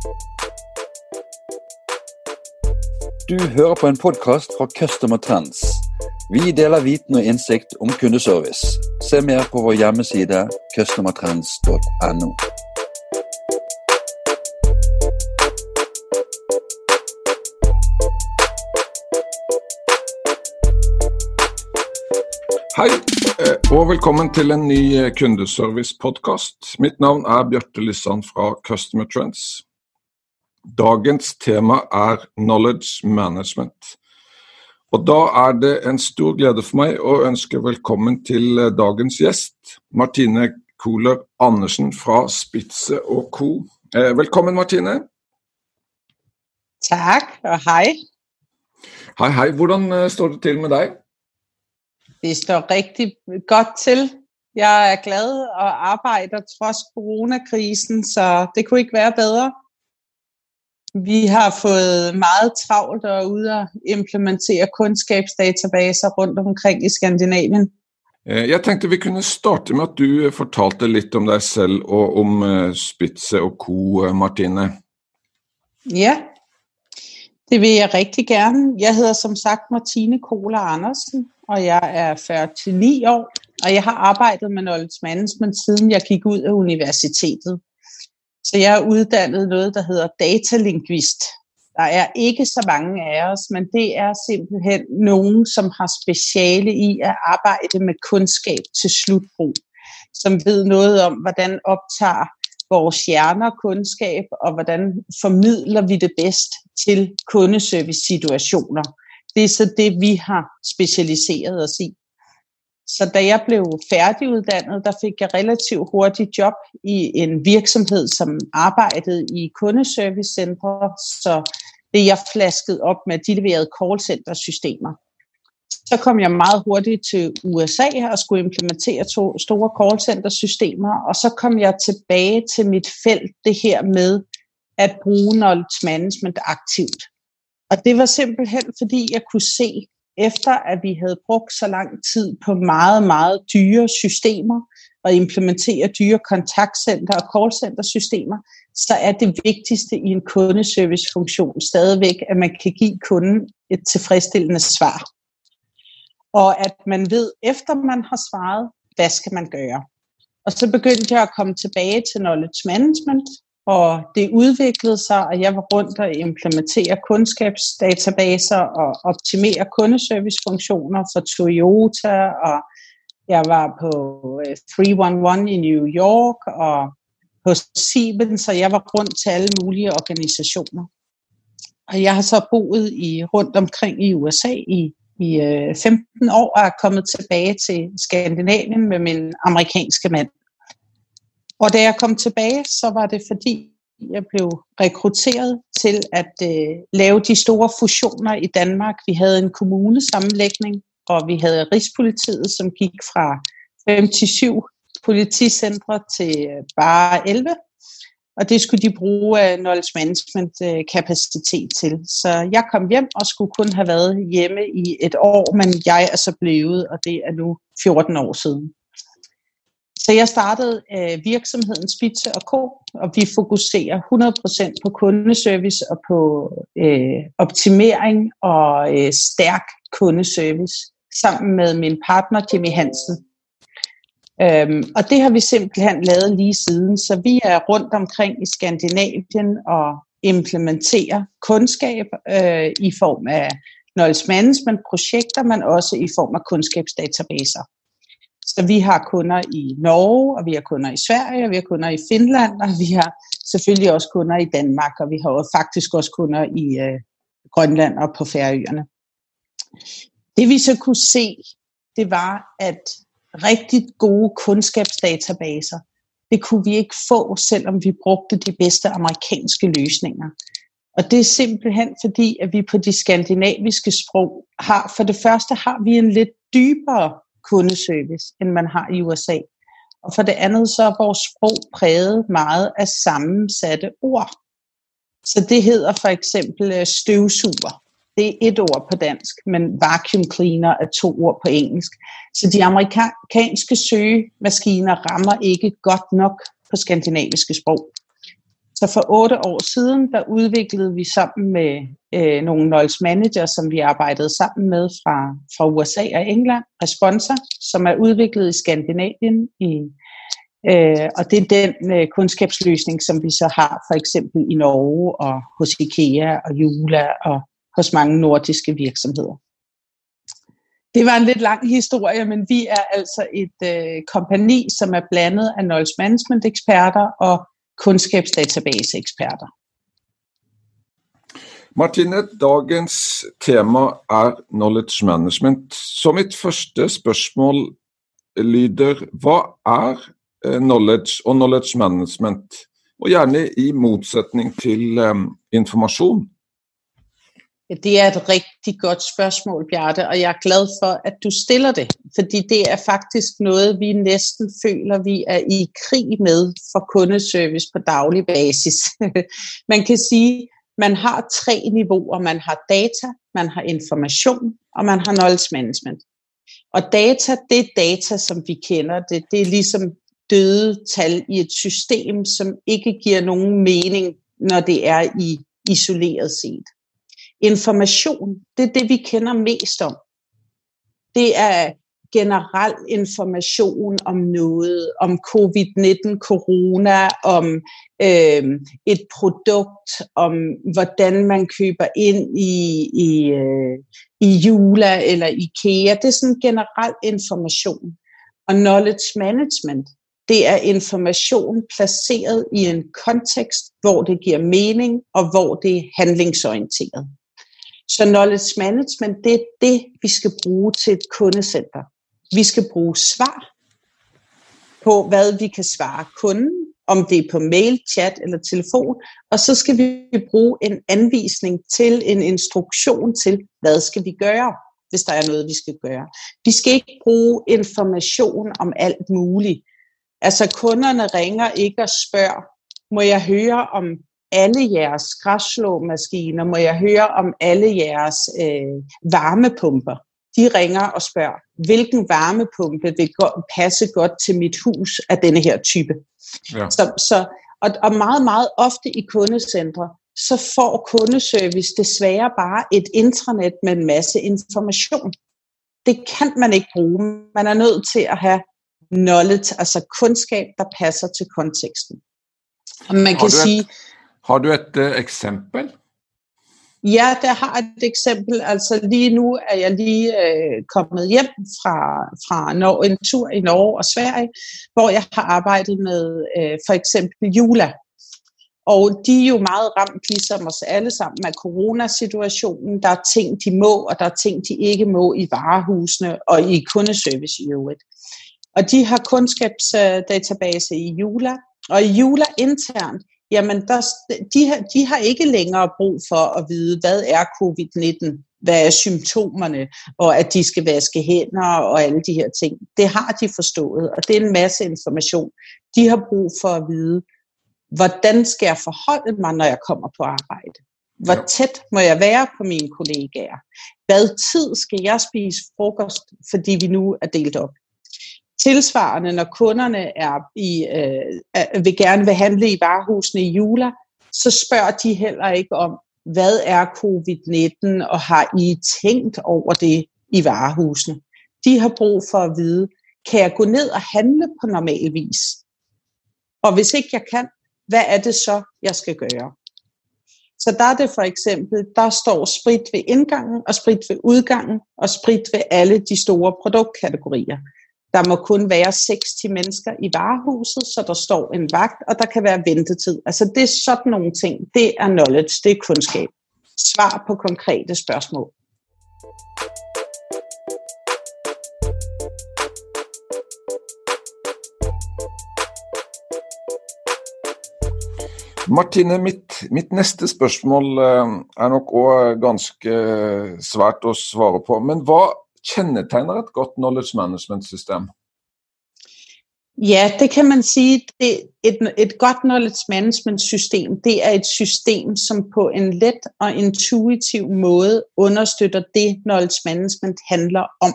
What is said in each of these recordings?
Du hører på en podcast fra Customer Trends. Vi deler viten og indsigt om kundeservice. Se mer på vår hjemmeside customertrends.no. Hei, eh, og velkommen til en ny eh, kundeservice-podkast. Mitt navn er Bjarte Lysand fra Customer Trends. Dagens tema er Knowledge Management. Og Da er det en stor glede for meg å ønske velkommen til eh, dagens gjest, Martine Kohler Andersen fra Spitze og co. Velkommen, Martine. Takk, og hei. Hei, hei. Hvordan står det til med deg? Det står rigtig godt til. Jeg er glad og arbejder trods coronakrisen, så det kunne ikke være bedre. Vi har fået meget travlt og ude at implementere kundskabsdatabaser rundt omkring i Skandinavien. Eh, jeg tenkte vi kunne starte med at du fortalte litt om deg selv og om eh, Spitze og co, eh, Martine. Ja, det vil jeg rigtig gerne. Jeg hedder som sagt Martine Kohler Andersen, og jeg er 49 år, og jeg har arbejdet med knowledge management, siden jeg gik ud af universitetet. Så jeg er uddannet noget, der hedder datalingvist. Der er ikke så mange af os, men det er simpelthen nogen, som har speciale i at arbejde med kundskab til slutbrug, som ved noget om, hvordan optager vores hjerner kundskab, og hvordan formidler vi det bedst til kundeservice-situationer. Det er så det, vi har specialiseret os i. Så da jeg blev færdiguddannet, der fik jeg relativt hurtigt job i en virksomhed, som arbejdede i kundeservicecentre, så det jeg flaskede op med, de leverede callcenter-systemer. Så kom jeg meget hurtigt til USA og skulle implementere to store callcenter-systemer, og så kom jeg tilbage til mit felt, det her med at bruge knowledge management aktivt. Og det var simpelthen, fordi jeg kunne se, efter at vi havde brugt så lang tid på meget, meget dyre systemer og implementere dyre kontaktcenter og callcenter-systemer, så er det vigtigste i en kundeservicefunktion stadigvæk, at man kan give kunden et tilfredsstillende svar. Og at man ved, efter man har svaret, hvad skal man gøre. Og så begyndte jeg at komme tilbage til knowledge management, og det udviklede sig, og jeg var rundt og implementere kundskabsdatabaser og optimere kundeservicefunktioner for Toyota, og jeg var på øh, 311 i New York og på Siemens, så jeg var rundt til alle mulige organisationer. Og jeg har så boet i rundt omkring i USA i, i øh, 15 år og er kommet tilbage til Skandinavien med min amerikanske mand. Og da jeg kom tilbage, så var det fordi, jeg blev rekrutteret til at øh, lave de store fusioner i Danmark. Vi havde en kommunesammenlægning, og vi havde Rigspolitiet, som gik fra 5 til 7 politicentre til øh, bare 11. Og det skulle de bruge af knowledge management øh, kapacitet til. Så jeg kom hjem og skulle kun have været hjemme i et år, men jeg er så blevet, og det er nu 14 år siden. Så jeg startede øh, virksomheden Spitze og Co., og vi fokuserer 100% på kundeservice og på øh, optimering og øh, stærk kundeservice sammen med min partner Jimmy Hansen. Øhm, og det har vi simpelthen lavet lige siden, så vi er rundt omkring i Skandinavien og implementerer kundskab øh, i form af knowledge management projekter, men også i form af kundskabsdatabaser. Så vi har kunder i Norge, og vi har kunder i Sverige, og vi har kunder i Finland, og vi har selvfølgelig også kunder i Danmark, og vi har faktisk også kunder i øh, Grønland og på Færøerne. Det vi så kunne se, det var, at rigtig gode kundskabsdatabaser, det kunne vi ikke få, selvom vi brugte de bedste amerikanske løsninger. Og det er simpelthen fordi, at vi på de skandinaviske sprog har, for det første har vi en lidt dybere kundeservice, end man har i USA. Og for det andet, så er vores sprog præget meget af sammensatte ord. Så det hedder for eksempel øh, støvsuger. Det er et ord på dansk, men vacuum cleaner er to ord på engelsk. Så de amerikanske søgemaskiner rammer ikke godt nok på skandinaviske sprog. Så for otte år siden, der udviklede vi sammen med øh, nogle knowledge manager, som vi arbejdede sammen med fra, fra USA og England, Responser, som er udviklet i Skandinavien. I, øh, og det er den øh, kundskabsløsning, som vi så har for eksempel i Norge og hos IKEA og Jula og hos mange nordiske virksomheder. Det var en lidt lang historie, men vi er altså et øh, kompani, som er blandet af knowledge management eksperter og kundskapsdatabase-eksperter. Martine, dagens tema er knowledge management. Så mitt første spørgsmål lyder, hva er eh, knowledge og knowledge management? Og gjerne i motsetning til um, informasjon. Det er et rigtig godt spørgsmål, Bjarte, og jeg er glad for, at du stiller det, fordi det er faktisk noget, vi næsten føler, vi er i krig med for kundeservice på daglig basis. man kan sige, man har tre niveauer. Man har data, man har information, og man har knowledge management. Og data, det er data, som vi kender det. Det er ligesom døde tal i et system, som ikke giver nogen mening, når det er i isoleret set. Information, det er det, vi kender mest om. Det er generel information om noget, om covid-19, corona, om øh, et produkt, om hvordan man køber ind i, i, øh, i Jula eller IKEA. Det er sådan generel information. Og knowledge management, det er information placeret i en kontekst, hvor det giver mening og hvor det er handlingsorienteret. Så knowledge management, det er det, vi skal bruge til et kundecenter. Vi skal bruge svar på, hvad vi kan svare kunden, om det er på mail, chat eller telefon, og så skal vi bruge en anvisning til, en instruktion til, hvad skal vi gøre, hvis der er noget, vi skal gøre. Vi skal ikke bruge information om alt muligt. Altså kunderne ringer ikke og spørger, må jeg høre om alle jeres græsslåmaskiner, må jeg høre om alle jeres øh, varmepumper de ringer og spørger, hvilken varmepumpe vil passe godt til mit hus af denne her type. Ja. Så, så, og, og meget, meget ofte i kundecentre, så får kundeservice desværre bare et intranet med en masse information. Det kan man ikke bruge. Man er nødt til at have knowledge, altså kundskab, der passer til konteksten. Og man kan du sige... Har du et uh, eksempel? Ja, der har et eksempel. Altså lige nu er jeg lige øh, kommet hjem fra, fra Norge, en tur i Norge og Sverige, hvor jeg har arbejdet med øh, for eksempel Jula. Og de er jo meget ramt, ligesom os alle sammen, af coronasituationen. Der er ting, de må, og der er ting, de ikke må i varehusene og i kundeservice i øvrigt. Og de har kundskabsdatabase i Jula, og i Jula internt, jamen der, de, har, de har ikke længere brug for at vide, hvad er covid-19, hvad er symptomerne, og at de skal vaske hænder og alle de her ting. Det har de forstået, og det er en masse information. De har brug for at vide, hvordan skal jeg forholde mig, når jeg kommer på arbejde? Hvor tæt må jeg være på mine kollegaer? Hvad tid skal jeg spise frokost, fordi vi nu er delt op? Tilsvarende, når kunderne er i, øh, vil gerne vil handle i varehusene i Jula, så spørger de heller ikke om, hvad er covid-19, og har I tænkt over det i varehusene? De har brug for at vide, kan jeg gå ned og handle på normal vis? Og hvis ikke jeg kan, hvad er det så, jeg skal gøre? Så der er det for eksempel, der står sprit ved indgangen, og sprit ved udgangen, og sprit ved alle de store produktkategorier. Der må kun være 60 mennesker i varehuset, så der står en vagt, og der kan være ventetid. Altså det er sådan nogle ting. Det er knowledge, det er kundskab. Svar på konkrete spørgsmål. Martine, mitt, mitt neste spørsmål eh, er nok også ganske svært å svare på. Men hva kjennetegner et godt knowledge management-system? Ja, det kan man sige. Det, et, et godt knowledge management system, det er et system, som på en let og intuitiv måde understøtter det, knowledge management handler om.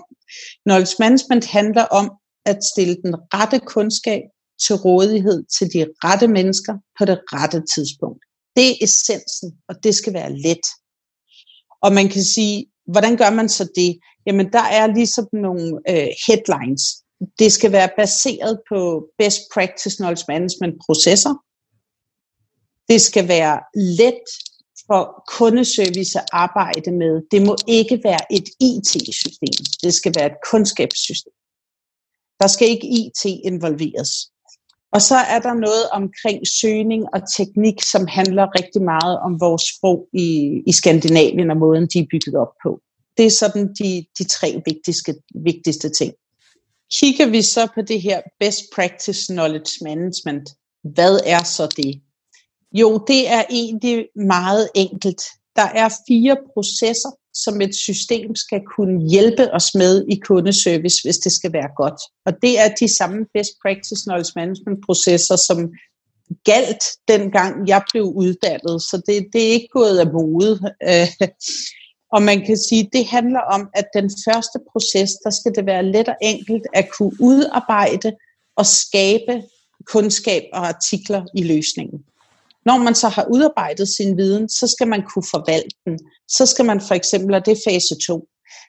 Knowledge management handler om at stille den rette kundskab til rådighed til de rette mennesker på det rette tidspunkt. Det er essensen, og det skal være let. Og man kan sige, hvordan gør man så det? Jamen, der er ligesom nogle øh, headlines. Det skal være baseret på best practice knowledge management processer. Det skal være let for kundeservice at arbejde med. Det må ikke være et IT-system. Det skal være et kundskabssystem. Der skal ikke IT involveres. Og så er der noget omkring søgning og teknik, som handler rigtig meget om vores sprog i, i Skandinavien og måden, de er bygget op på. Det er sådan de, de tre vigtigste, vigtigste ting. Kigger vi så på det her best practice knowledge management, hvad er så det? Jo, det er egentlig meget enkelt. Der er fire processer, som et system skal kunne hjælpe os med i kundeservice, hvis det skal være godt. Og det er de samme best practice knowledge management processer, som galt dengang jeg blev uddannet. Så det, det er ikke gået af mode. Øh, og man kan sige, at det handler om, at den første proces, der skal det være let og enkelt at kunne udarbejde og skabe kundskab og artikler i løsningen. Når man så har udarbejdet sin viden, så skal man kunne forvalte den. Så skal man for eksempel, og det er fase 2,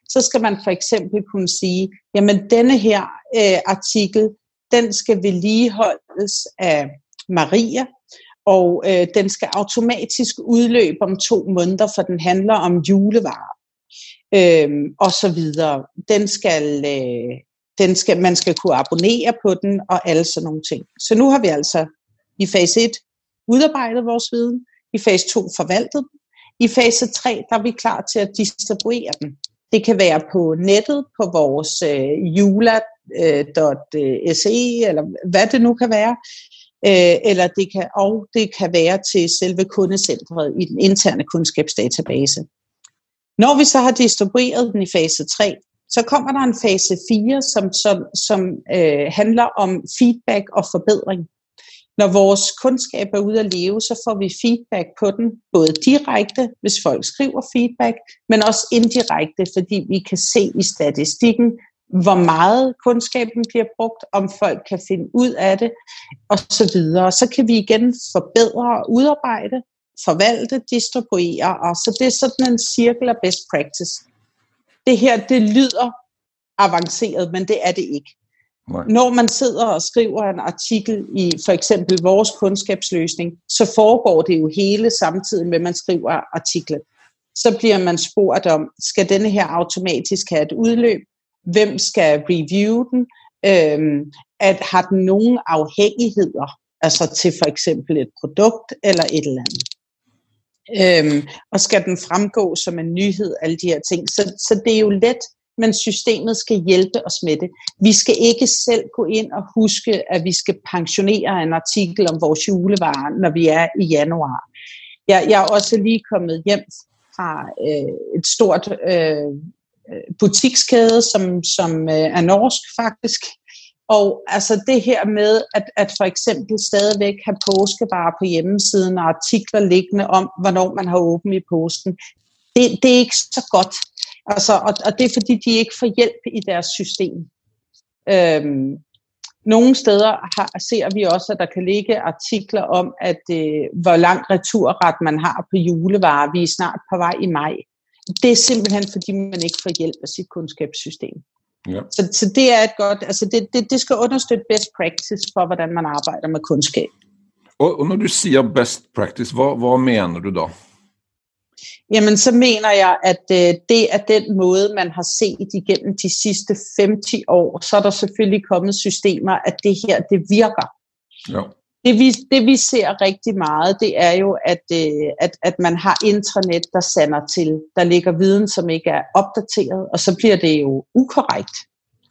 så skal man for eksempel kunne sige, jamen denne her øh, artikel, den skal vedligeholdes af Maria, og øh, den skal automatisk udløbe om to måneder, for den handler om julevarer øh, og så videre. Den skal, øh, den skal, man skal kunne abonnere på den og alle sådan nogle ting. Så nu har vi altså i fase 1 udarbejdet vores viden, i fase 2 forvaltet, i fase 3 der er vi klar til at distribuere den. Det kan være på nettet, på vores øh, jula.se, øh, øh eller hvad det nu kan være øh, eller det kan, og det kan være til selve kundecentret i den interne kundskabsdatabase. Når vi så har distribueret den i fase 3, så kommer der en fase 4, som, som, som øh, handler om feedback og forbedring. Når vores kundskab er ude at leve, så får vi feedback på den, både direkte, hvis folk skriver feedback, men også indirekte, fordi vi kan se i statistikken, hvor meget kundskaben bliver brugt, om folk kan finde ud af det, og så videre. Så kan vi igen forbedre og udarbejde, forvalte, distribuere, og så det er sådan en cirkel af best practice. Det her, det lyder avanceret, men det er det ikke. Nej. Når man sidder og skriver en artikel i for eksempel vores kundskabsløsning, så foregår det jo hele samtidig med, at man skriver artiklen. Så bliver man spurgt om, skal denne her automatisk have et udløb? hvem skal review den, øhm, at har den nogen afhængigheder, altså til for eksempel et produkt eller et eller andet. Øhm, og skal den fremgå som en nyhed, alle de her ting. Så, så det er jo let, men systemet skal hjælpe os med det. Vi skal ikke selv gå ind og huske, at vi skal pensionere en artikel om vores julevarer, når vi er i januar. Jeg, jeg er også lige kommet hjem fra øh, et stort øh, butikskæde, som, som øh, er norsk faktisk. Og altså det her med, at, at for eksempel stadigvæk have påskevarer på hjemmesiden og artikler liggende om, hvornår man har åbent i påsken, det, det er ikke så godt. Altså, og, og det er fordi, de ikke får hjælp i deres system. Øhm, nogle steder har, ser vi også, at der kan ligge artikler om, at øh, hvor lang returret man har på julevarer. Vi er snart på vej i maj det er simpelthen, fordi man ikke får hjælp af sit kundskabssystem. Ja. Så, så det er et godt, altså det, det, det skal understøtte best practice for, hvordan man arbejder med kundskab. Og, og når du siger best practice, hvad, hvad mener du da? Jamen, så mener jeg, at øh, det er den måde, man har set igennem de sidste 50 år. Så er der selvfølgelig kommet systemer, at det her, det virker. Ja det vi, det vi ser rigtig meget, det er jo, at, øh, at, at man har intranet, der sander til. Der ligger viden, som ikke er opdateret, og så bliver det jo ukorrekt.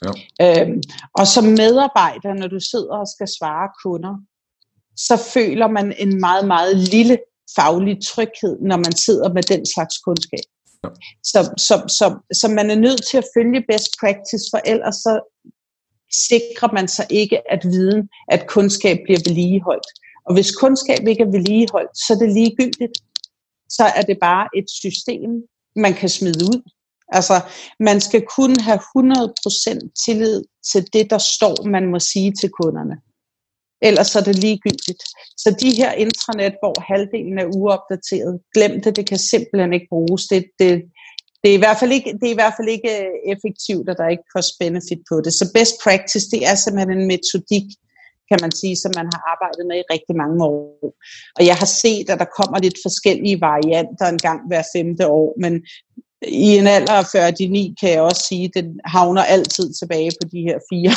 Ja. Øhm, og som medarbejder, når du sidder og skal svare kunder, så føler man en meget, meget lille faglig tryghed, når man sidder med den slags kundskab. Ja. Så, så, så, så man er nødt til at følge best practice, for ellers så sikrer man sig ikke, at viden, at kundskab bliver vedligeholdt. Og hvis kundskab ikke er vedligeholdt, så er det ligegyldigt. Så er det bare et system, man kan smide ud. Altså, man skal kun have 100% tillid til det, der står, man må sige til kunderne ellers er det ligegyldigt. Så de her intranet, hvor halvdelen er uopdateret, glem det, det kan simpelthen ikke bruges. Det, det, det, er i hvert fald ikke, det er i hvert fald ikke øh, effektivt, at der ikke cost benefit på det. Så best practice, det er simpelthen en metodik, kan man sige, som man har arbejdet med i rigtig mange år. Og jeg har set, at der kommer lidt forskellige varianter en gang hver femte år, men i en alder af 49 kan jeg også sige, den havner altid tilbage på de her fire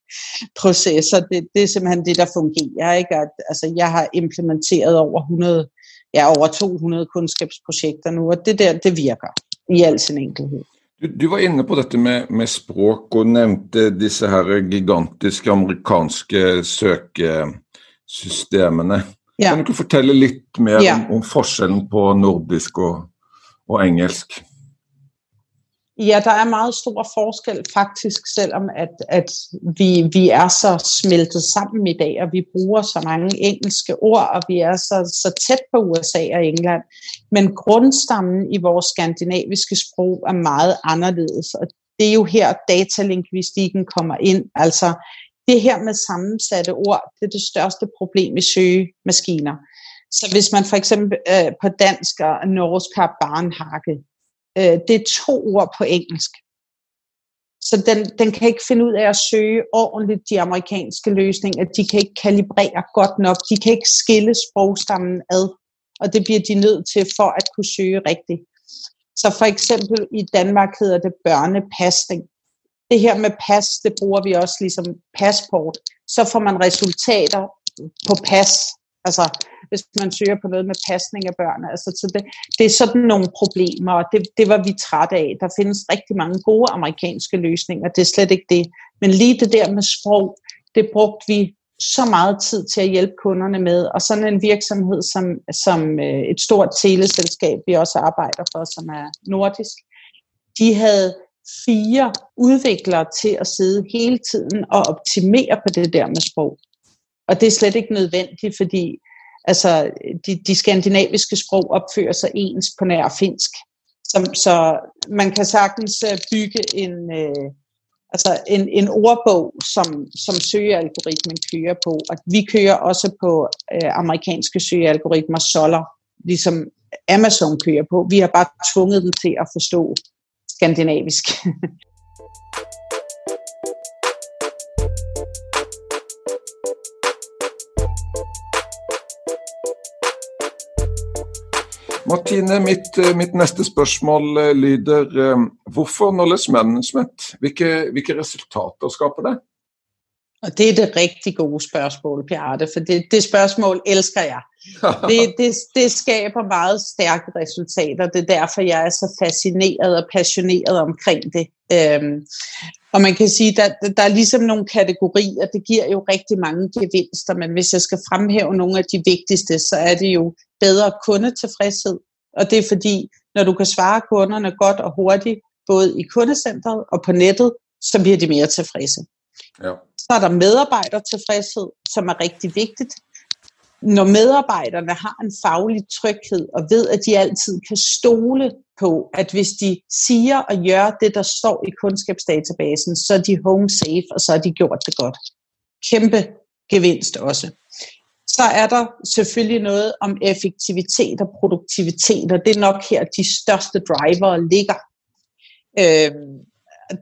processer. Det, det er simpelthen det, der fungerer. Ikke? At, altså, jeg har implementeret over 100, ja, over 200 kundskabsprojekter nu, og det der, det virker i al sin enkelhed. Du, du var inne på dette med, med språk og nevnte disse her gigantiske amerikanske søkesystemene. Ja. Kan du ikke fortelle lidt mere ja. om, om forskellen på nordisk og, og engelsk? Ja, der er meget stor forskel faktisk, selvom at, at vi, vi er så smeltet sammen i dag, og vi bruger så mange engelske ord, og vi er så, så tæt på USA og England. Men grundstammen i vores skandinaviske sprog er meget anderledes, og det er jo her datalingvistikken kommer ind. Altså det her med sammensatte ord, det er det største problem i søgemaskiner. Så hvis man for eksempel øh, på dansk og norsk har barnhakke, Øh, det er to ord på engelsk. Så den, den kan ikke finde ud af at søge ordentligt de amerikanske løsninger. De kan ikke kalibrere godt nok. De kan ikke skille sprogstammen ad. Og det bliver de nødt til for at kunne søge rigtigt. Så for eksempel i Danmark hedder det børnepasning. Det her med pas, det bruger vi også ligesom passport. Så får man resultater på pas. Altså, hvis man søger på noget med pasning af børn. Altså, så det, det er sådan nogle problemer, og det, det var vi trætte af. Der findes rigtig mange gode amerikanske løsninger, det er slet ikke det. Men lige det der med sprog, det brugte vi så meget tid til at hjælpe kunderne med, og sådan en virksomhed som, som øh, et stort teleselskab, vi også arbejder for, som er nordisk, de havde fire udviklere til at sidde hele tiden og optimere på det der med sprog. Og det er slet ikke nødvendigt, fordi altså, de, de skandinaviske sprog opfører sig ens på nær finsk. Så, så man kan sagtens øh, bygge en, øh, altså en, en ordbog, som, som søgealgoritmen kører på. Og vi kører også på øh, amerikanske søgealgoritmer, Solar, ligesom Amazon kører på. Vi har bare tvunget dem til at forstå skandinavisk. Martine, mitt, eh, mitt, neste spørsmål eh, lyder eh, hvorfor knowledge management? Hvilke, hvilke resultater skaper det? Og det er det rigtig gode spørgsmål, Bjarte, for det, det spørgsmål elsker jeg. Det, det, det skaber meget stærke resultater. Det er derfor, jeg er så fascineret og passioneret omkring det. Øhm, og man kan sige, at der, der er ligesom nogle kategorier. Det giver jo rigtig mange gevinster, men hvis jeg skal fremhæve nogle af de vigtigste, så er det jo bedre kundetilfredshed. Og det er fordi, når du kan svare kunderne godt og hurtigt, både i kundecentret og på nettet, så bliver de mere tilfredse. Ja. Så er der medarbejdertilfredshed, som er rigtig vigtigt. Når medarbejderne har en faglig tryghed og ved, at de altid kan stole på, at hvis de siger og gør det, der står i kundskabsdatabasen, så er de home safe, og så har de gjort det godt. Kæmpe gevinst også. Så er der selvfølgelig noget om effektivitet og produktivitet, og det er nok her, de største driver ligger. Øhm,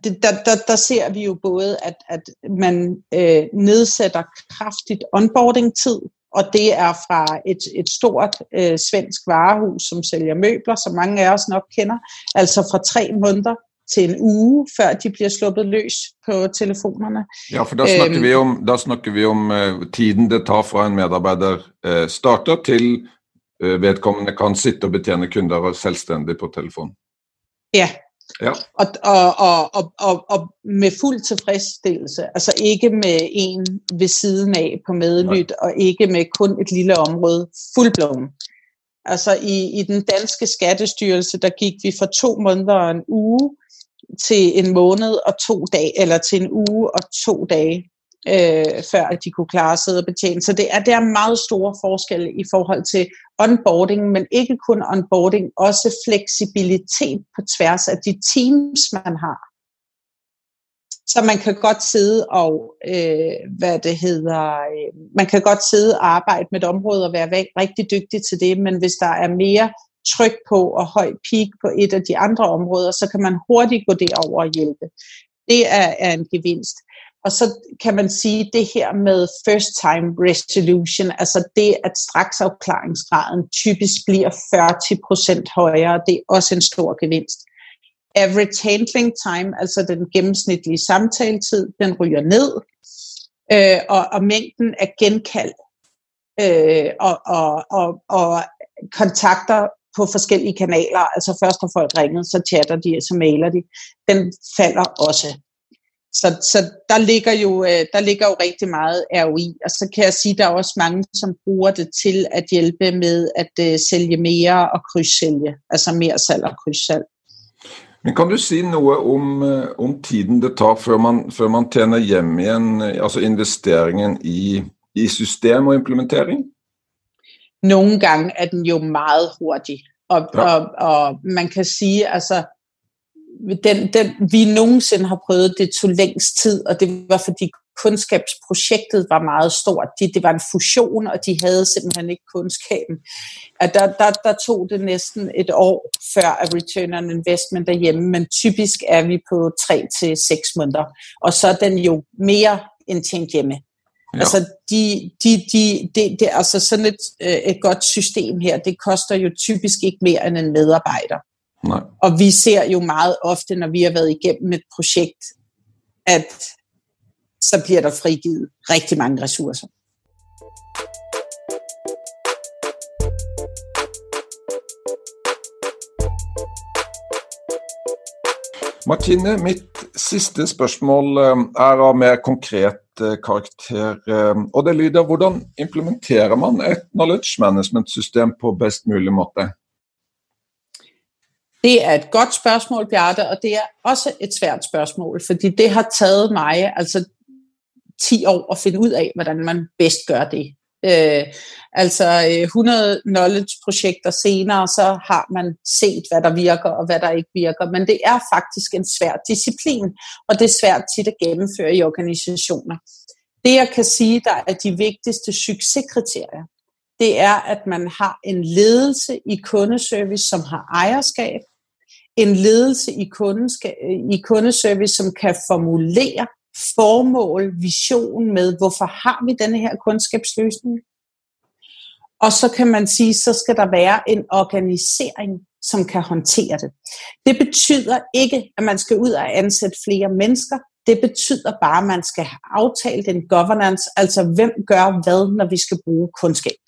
det, der, der, der ser vi jo både, at, at man øh, nedsætter kraftigt onboarding-tid, og det er fra et, et stort øh, svensk varehus, som sælger møbler, som mange af os nok kender, altså fra tre måneder til en uge, før de bliver sluppet løs på telefonerne. Ja, for der snakker øhm, vi om, der snakker vi om uh, tiden det tar fra en medarbejder uh, starter til uh, vedkommende kan sitte og betjene kunder selvstændigt på telefon. Ja, Ja. Og, og, og, og, og, og med fuld tilfredsstillelse. Altså ikke med en ved siden af på medlyt, Nej. og ikke med kun et lille område. Fuldblåen. Altså i, i den danske skattestyrelse, der gik vi for to måneder og en uge til en måned og to dage, eller til en uge og to dage øh, før at de kunne klare sig og betjene. Så det er, der er meget store forskelle i forhold til onboarding, men ikke kun onboarding, også fleksibilitet på tværs af de teams, man har. Så man kan godt sidde og, øh, hvad det hedder, øh, man kan godt sidde og arbejde med et område og være rigtig dygtig til det, men hvis der er mere tryk på og høj peak på et af de andre områder, så kan man hurtigt gå derover og hjælpe. Det er, er en gevinst. Og så kan man sige det her med first time resolution, altså det, at straksafklaringsgraden typisk bliver 40% højere, det er også en stor gevinst. Average handling time, altså den gennemsnitlige samtaletid, den ryger ned, øh, og, og mængden af genkald øh, og, og, og, og kontakter på forskellige kanaler, altså først har folk ringet, så chatter de, så mailer de, den falder også. Så, så der, ligger jo, øh, der ligger jo rigtig meget ROI, og så kan jeg sige, at der er også mange, som bruger det til at hjælpe med at uh, sælge mere og krydssælge, altså mere salg og krydssalg. Men kan du sige noget om, øh, om tiden det tager, før man, før man tjener hjem igen, altså investeringen i, i system og implementering? Nogle gange er den jo meget hurtig, og, ja. og, og man kan sige, altså den, den, vi nogensinde har prøvet, det tog længst tid, og det var fordi kundskabsprojektet var meget stort. De, det var en fusion, og de havde simpelthen ikke kundskaben. At der, der, der tog det næsten et år før at return on investment derhjemme, men typisk er vi på 3 til seks måneder. Og så er den jo mere end tjent hjemme. Ja. Altså, de, de, de, det, det, altså sådan et, øh, et godt system her, det koster jo typisk ikke mere end en medarbejder. Nej. Og vi ser jo meget ofte, når vi har været igennem et projekt, at så bliver der frigivet rigtig mange ressourcer. Martine, mitt sidste spørgsmål eh, er av mer konkret Eh, karakter. Eh, og det lyder, hvordan implementerer man et knowledge management system på best mulig måde? Det er et godt spørgsmål, Bjarte, og det er også et svært spørgsmål, fordi det har taget mig altså 10 år at finde ud af, hvordan man bedst gør det. Øh, altså øh, 100 knowledge-projekter senere, så har man set, hvad der virker og hvad der ikke virker, men det er faktisk en svær disciplin, og det er svært tit at gennemføre i organisationer. Det jeg kan sige, der er de vigtigste succeskriterier, det er, at man har en ledelse i kundeservice, som har ejerskab, en ledelse i, kundeska, i kundeservice, som kan formulere formål, vision med, hvorfor har vi denne her kundskabsløsning? Og så kan man sige, så skal der være en organisering, som kan håndtere det. Det betyder ikke, at man skal ud og ansætte flere mennesker. Det betyder bare, at man skal have aftalt en governance, altså hvem gør hvad, når vi skal bruge kundskab,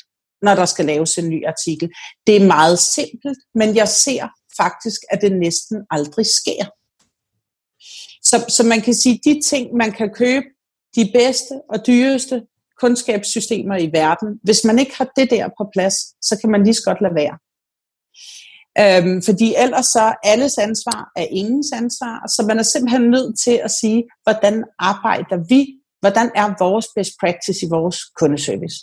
når der skal laves en ny artikel. Det er meget simpelt, men jeg ser faktisk, at det næsten aldrig sker. Så, så man kan sige, de ting, man kan købe, de bedste og dyreste kundskabssystemer i verden, hvis man ikke har det der på plads, så kan man lige så godt lade være. Øhm, fordi ellers så alles ansvar er ingens ansvar, så man er simpelthen nødt til at sige, hvordan arbejder vi, hvordan er vores best practice i vores kundeservice.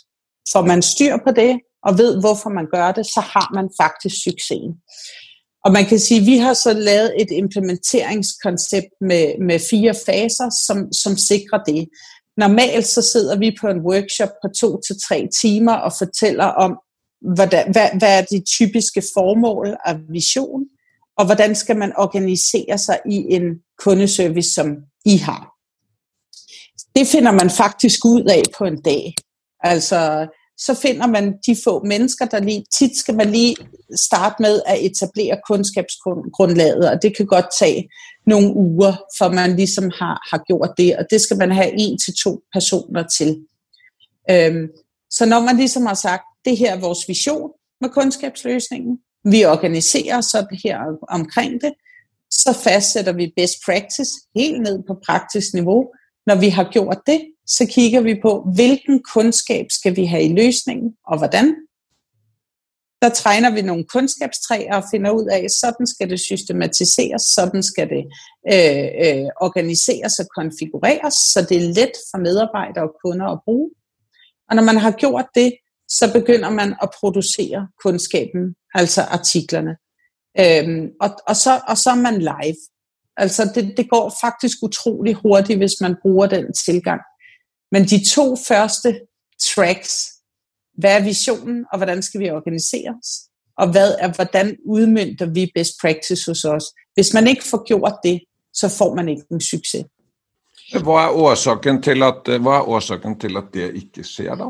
Får man styr på det, og ved hvorfor man gør det, så har man faktisk succesen. Og man kan sige, at vi har så lavet et implementeringskoncept med, med fire faser, som, som sikrer det. Normalt så sidder vi på en workshop på to til tre timer og fortæller om, hvad, hvad, hvad er de typiske formål og vision, og hvordan skal man organisere sig i en kundeservice, som I har. Det finder man faktisk ud af på en dag. Altså, så finder man de få mennesker, der lige, tit skal man lige starte med at etablere kundskabsgrundlaget, og det kan godt tage nogle uger, for man ligesom har, har gjort det, og det skal man have en til to personer til. Øhm, så når man ligesom har sagt, det her er vores vision med kundskabsløsningen, vi organiserer sådan her omkring det, så fastsætter vi best practice helt ned på praktisk niveau. Når vi har gjort det, så kigger vi på, hvilken kundskab skal vi have i løsningen, og hvordan. Der træner vi nogle kundskabstræer og finder ud af, sådan skal det systematiseres, sådan skal det øh, øh, organiseres og konfigureres, så det er let for medarbejdere og kunder at bruge. Og når man har gjort det, så begynder man at producere kundskaben, altså artiklerne. Øhm, og, og, så, og så er man live. Altså det, det går faktisk utrolig hurtigt, hvis man bruger den tilgang. Men de to første tracks, hvad er visionen, og hvordan skal vi organisere os? Og hvad er, hvordan udmyndter vi best practice hos os? Hvis man ikke får gjort det, så får man ikke en succes. Hvad er årsaken til at, hvad er årsaken til at det ikke sker da?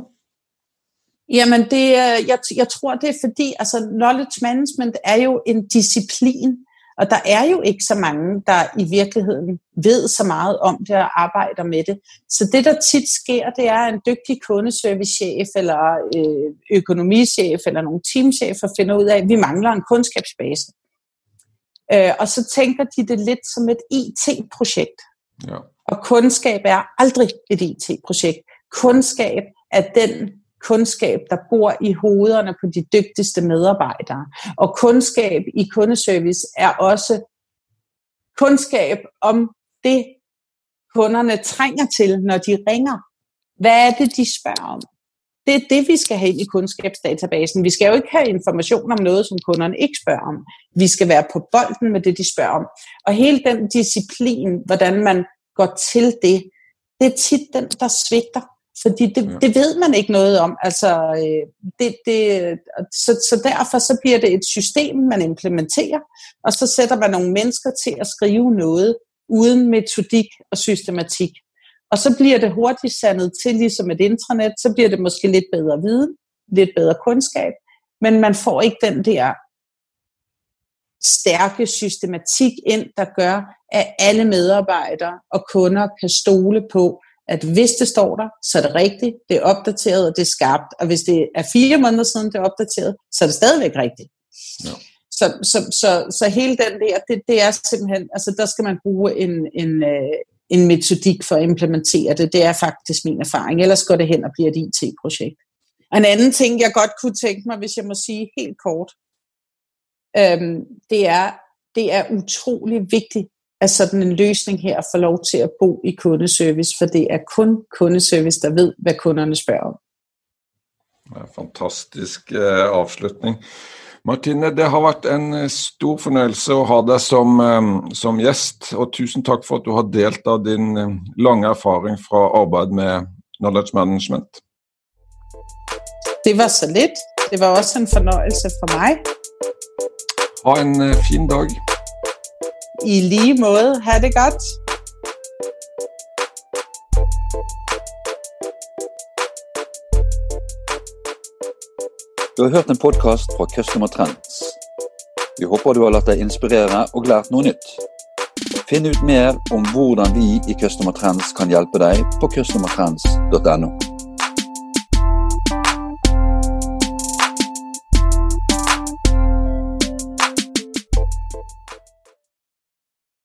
Jamen, det, jeg, jeg tror, det er fordi, altså knowledge management er jo en disciplin, og der er jo ikke så mange, der i virkeligheden ved så meget om det og arbejder med det. Så det, der tit sker, det er, at en dygtig kundeservice-chef eller øh, økonomichef eller nogle teamchefer finder ud af, at vi mangler en kundskabsbase. Øh, og så tænker de det lidt som et IT-projekt. Ja. Og kundskab er aldrig et IT-projekt. Kundskab er den kundskab, der bor i hovederne på de dygtigste medarbejdere. Og kundskab i kundeservice er også kundskab om det, kunderne trænger til, når de ringer. Hvad er det, de spørger om? Det er det, vi skal have ind i kundskabsdatabasen. Vi skal jo ikke have information om noget, som kunderne ikke spørger om. Vi skal være på bolden med det, de spørger om. Og hele den disciplin, hvordan man går til det, det er tit den, der svigter. Fordi det, det ved man ikke noget om. Altså, øh, det, det, så, så derfor så bliver det et system, man implementerer, og så sætter man nogle mennesker til at skrive noget uden metodik og systematik. Og så bliver det hurtigt sandet til, ligesom et intranet, så bliver det måske lidt bedre viden, lidt bedre kundskab, men man får ikke den der stærke systematik ind, der gør, at alle medarbejdere og kunder kan stole på, at hvis det står der, så er det rigtigt, det er opdateret, og det er skarpt. Og hvis det er fire måneder siden, det er opdateret, så er det stadigvæk rigtigt. Ja. Så, så, så, så hele den der, det, det er simpelthen, altså der skal man bruge en, en, øh, en metodik for at implementere det. Det er faktisk min erfaring. Ellers går det hen og bliver et IT-projekt. Og en anden ting, jeg godt kunne tænke mig, hvis jeg må sige helt kort, øhm, det, er, det er utrolig vigtigt, at sådan en løsning her får lov til at bo i kundeservice, for det er kun kundeservice, der ved, hvad kunderne spørger om. Ja, fantastisk eh, afslutning. Martine, det har vært en eh, stor fornøjelse at have dig som, eh, som gæst, og tusind tak for at du har delt av din eh, lange erfaring fra arbejde med knowledge management. Det var så lidt. Det var også en fornøjelse for mig. Ha en eh, fin dag. I lige måde. Ha' det godt. Du har hørt en podcast fra Customer Trends. Vi håber, du har latt dig inspirere og lært noget nytt. Finn ut mer om hvordan vi i Customer Trends kan hjælpe dig på customertrends.no.